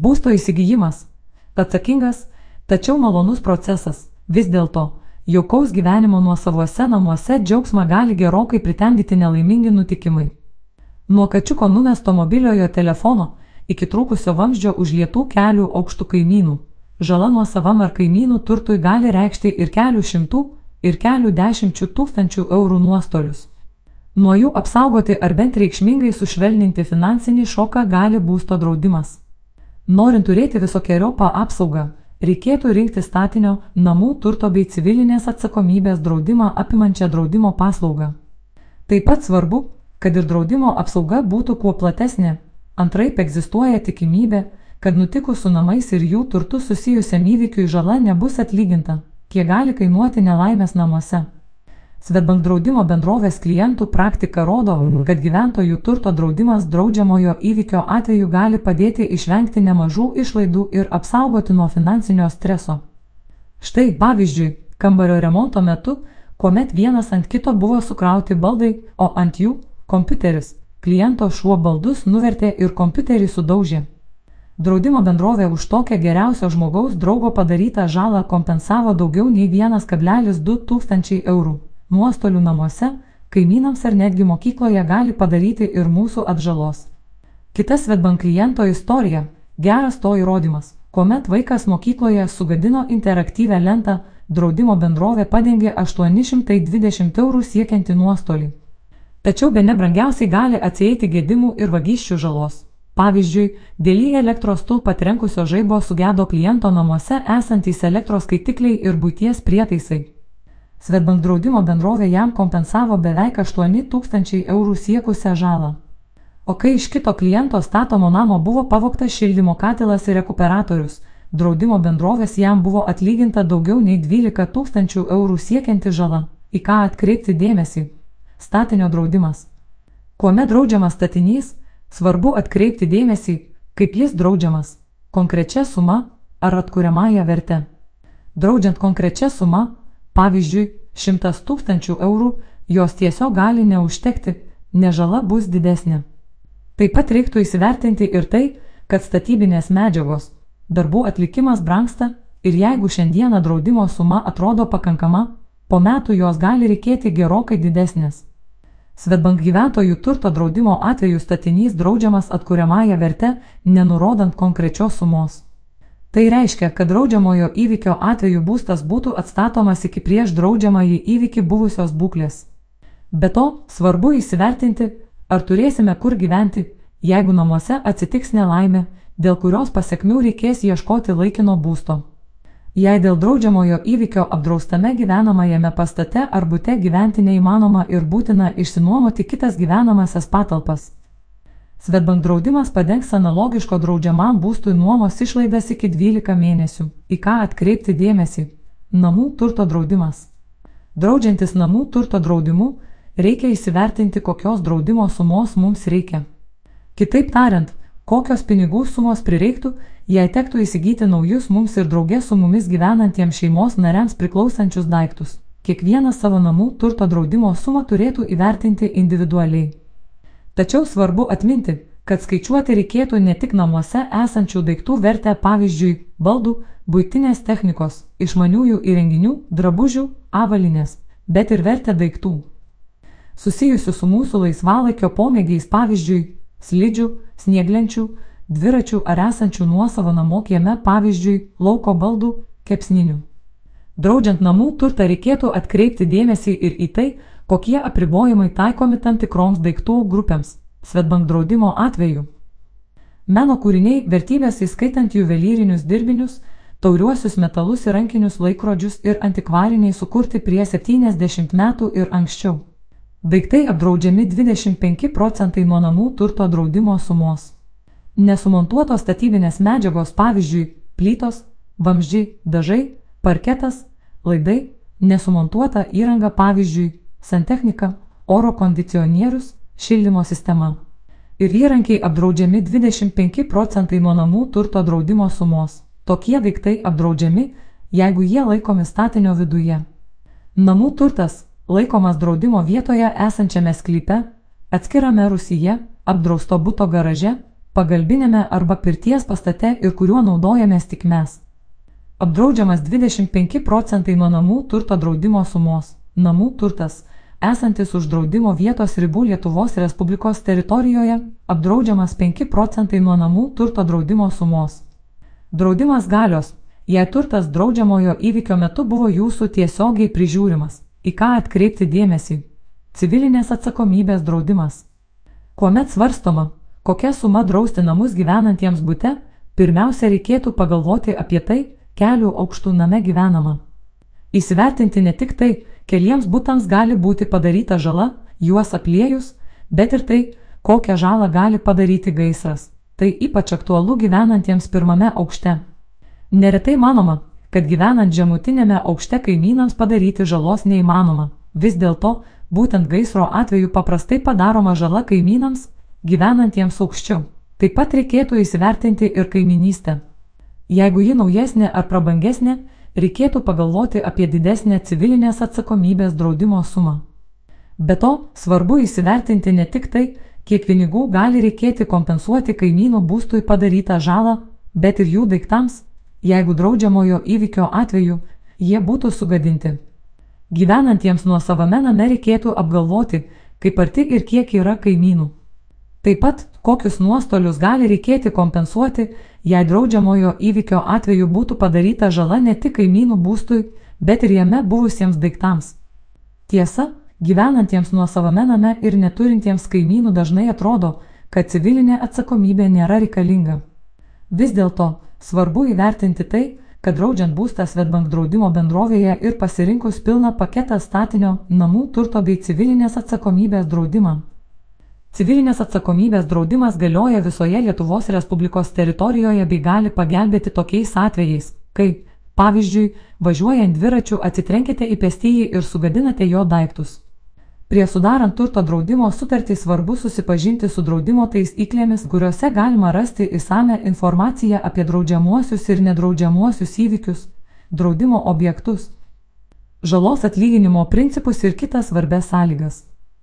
Būsto įsigijimas - atsakingas, tačiau malonus procesas. Vis dėlto, jaukaus gyvenimo nuosavuose namuose džiaugsmą gali gerokai pritemdyti nelaimingi nutikimai. Nuo kačiuko numesto mobiliojo telefono iki trūkusio vamzdžio užlietų kelių aukštų kaimynų. Žala nuo savam ar kaimynų turtui gali reikšti ir kelių šimtų, ir kelių dešimčių tūkstančių eurų nuostolius. Nuo jų apsaugoti ar bent reikšmingai sušvelninti finansinį šoką gali būsto draudimas. Norint turėti visokiojopą apsaugą, reikėtų rinkti statinio, namų turto bei civilinės atsakomybės draudimą apimančią draudimo paslaugą. Taip pat svarbu, kad ir draudimo apsauga būtų kuo platesnė, antraip egzistuoja tikimybė, kad nutikus su namais ir jų turtu susijusiam įvykiui žala nebus atlyginta, kiek gali kainuoti nelaimės namuose. Svetbank draudimo bendrovės klientų praktika rodo, kad gyventojų turto draudimas draudžiamojo įvykio atveju gali padėti išvengti nemažų išlaidų ir apsaugoti nuo finansinio streso. Štai pavyzdžiui, kambario remonto metu, kuomet vienas ant kito buvo sukrauti baldai, o ant jų - kompiuteris, kliento šuo baldus nuvertė ir kompiuterį sudaužė. Draudimo bendrovė už tokią geriausio žmogaus draugo padarytą žalą kompensavo daugiau nei 1,2 tūkstančiai eurų. Nuostolių namuose, kaimynams ar netgi mokykloje gali padaryti ir mūsų atžalos. Kita Svetbank kliento istorija - geras to įrodymas. Kuomet vaikas mokykloje sugadino interaktyvę lentą, draudimo bendrovė padengė 820 eurų siekianti nuostolį. Tačiau be nebrangiausiai gali atsieiti gedimų ir vagysčių žalos. Pavyzdžiui, dėl į elektros stulpą trenkusio žaibo sugedo kliento namuose esantys elektros skaitikliai ir būties prietaisai. Svetbank draudimo bendrovė jam kompensavo beveik 8 tūkstančiai eurų siekusią žalą. O kai iš kito kliento statomo namo buvo pavoktas šildymo katilas ir rekuperatorius, draudimo bendrovės jam buvo atlyginta daugiau nei 12 tūkstančių eurų siekianti žala. Į ką atkreipti dėmesį? Statinio draudimas. Kuomet draudžiamas statinys, Svarbu atkreipti dėmesį, kaip jis draudžiamas - konkrečia suma ar atkuriamąją vertę. Draudžiant konkrečia suma, pavyzdžiui, 100 tūkstančių eurų, jos tiesiog gali neužtekti, nežala bus didesnė. Taip pat reiktų įsivertinti ir tai, kad statybinės medžiagos, darbų atlikimas brangsta ir jeigu šiandieną draudimo suma atrodo pakankama, po metų jos gali reikėti gerokai didesnės. Svetbank gyventojų turto draudimo atveju statinys draudžiamas atkuriamąją vertę, nenurodant konkrečios sumos. Tai reiškia, kad draudžiamojo įvykio atveju būstas būtų atstatomas iki prieš draudžiamąjį įvykį buvusios būklės. Be to, svarbu įsivertinti, ar turėsime kur gyventi, jeigu namuose atsitiks nelaimė, dėl kurios pasiekmių reikės ieškoti laikino būsto. Jei dėl draudžiamojo įvykio apdraustame gyvenamajame pastate ar būte gyventi neįmanoma ir būtina išsinuomoti kitas gyvenamasias patalpas. Svetbank draudimas padengs analogiško draudžiamam būstui nuomos išlaidas iki 12 mėnesių. Į ką atkreipti dėmesį? Namų turto draudimas. Draudžiantis namų turto draudimu, reikia įsivertinti, kokios draudimo sumos mums reikia. Kitaip tariant, kokios pinigų sumos prireiktų, jei tektų įsigyti naujus mums ir draugės su mumis gyvenantiems šeimos nariams priklausančius daiktus. Kiekvienas savo namų turto draudimo sumą turėtų įvertinti individualiai. Tačiau svarbu atminti, kad skaičiuoti reikėtų ne tik namuose esančių daiktų vertę, pavyzdžiui, baldų, būtinės technikos, išmaniųjų įrenginių, drabužių, avalinės, bet ir vertę daiktų. Susijusių su mūsų laisvalaikio pomėgiais, pavyzdžiui, slidžių, snieglenčių, dviračių ar esančių nuosavo namo kieme, pavyzdžiui, lauko baldų, kepsninių. Draudžiant namų turtą reikėtų atkreipti dėmesį ir į tai, kokie apribojimai taikomi tam tikroms daiktų grupėms, Svetbank draudimo atveju. Meno kūriniai, vertybės įskaitant juvelyrinius dirbinius, tauriuosius metalus ir rankinius laikrodžius ir antikvariniai sukurti prie 70 metų ir anksčiau. Daiktai apdraudžiami 25 procentai nuo namų turto draudimo sumos. Nesumontuotos statybinės medžiagos pavyzdžiui plytos, vamzdžiai, dažai, parketas, laidai, nesumontuota įranga pavyzdžiui santechnika, oro kondicionierius, šildymo sistema. Ir įrankiai apdraudžiami 25 procentai nuo namų turto draudimo sumos. Tokie daiktai apdraudžiami, jeigu jie laikomi statinio viduje. Namų turtas laikomas draudimo vietoje esančiame sklype, atskirame rusyje, apdrausto būto garaže, pagalbinėme arba pirties pastate ir kuriuo naudojamės tik mes. Apdraudžiamas 25 procentai nuo namų turto draudimo sumos. Namų turtas esantis už draudimo vietos ribų Lietuvos Respublikos teritorijoje, apdraudžiamas 5 procentai nuo namų turto draudimo sumos. Draudimas galios, jei turtas draudžiamojo įvykio metu buvo jūsų tiesiogiai prižiūrimas, į ką atkreipti dėmesį. Civilinės atsakomybės draudimas. Kuomet svarstoma, kokia suma drausti namus gyvenantiems būte, pirmiausia reikėtų pagalvoti apie tai, kelių aukštų name gyvenama. Įsivertinti ne tik tai, Keliems būtams gali būti padaryta žala, juos apliejus, bet ir tai, kokią žalą gali padaryti gaisras. Tai ypač aktualu gyvenantiems pirmame aukšte. Neretai manoma, kad gyvenant žemutinėme aukšte kaimynams padaryti žalos neįmanoma. Vis dėlto, būtent gaisro atveju paprastai padaroma žala kaimynams, gyvenantiems aukščiau. Taip pat reikėtų įsivertinti ir kaiminystę. Jeigu ji naujesnė ar prabangesnė, reikėtų pagalvoti apie didesnę civilinės atsakomybės draudimo sumą. Be to, svarbu įsivertinti ne tik tai, kiek pinigų gali reikėti kompensuoti kaimynų būstui padarytą žalą, bet ir jų daiktams, jeigu draudžiamojo įvykio atveju jie būtų sugadinti. Gyvenantiems nuo savame name reikėtų apgalvoti, kaip arti ir kiek yra kaimynų. Taip pat, kokius nuostolius gali reikėti kompensuoti, jei draudžiamojo įvykio atveju būtų padaryta žala ne tik kaimynų būstui, bet ir jame buvusiems daiktams. Tiesa, gyvenantiems nuo savame name ir neturintiems kaimynų dažnai atrodo, kad civilinė atsakomybė nėra reikalinga. Vis dėlto, svarbu įvertinti tai, kad draudžiant būstą Svetbank draudimo bendrovėje ir pasirinkus pilną paketą statinio, namų turto bei civilinės atsakomybės draudimą, Civilinės atsakomybės draudimas galioja visoje Lietuvos Respublikos teritorijoje bei gali pagelbėti tokiais atvejais, kai, pavyzdžiui, važiuojant dviračiu atsitrenkite į pėstyjį ir sugadinate jo daiktus. Prie sudarant turto draudimo sutartį svarbu susipažinti su draudimo taisyklėmis, kuriuose galima rasti įsame informaciją apie draudžiamuosius ir nedraudžiamuosius įvykius, draudimo objektus, žalos atlyginimo principus ir kitas svarbės sąlygas.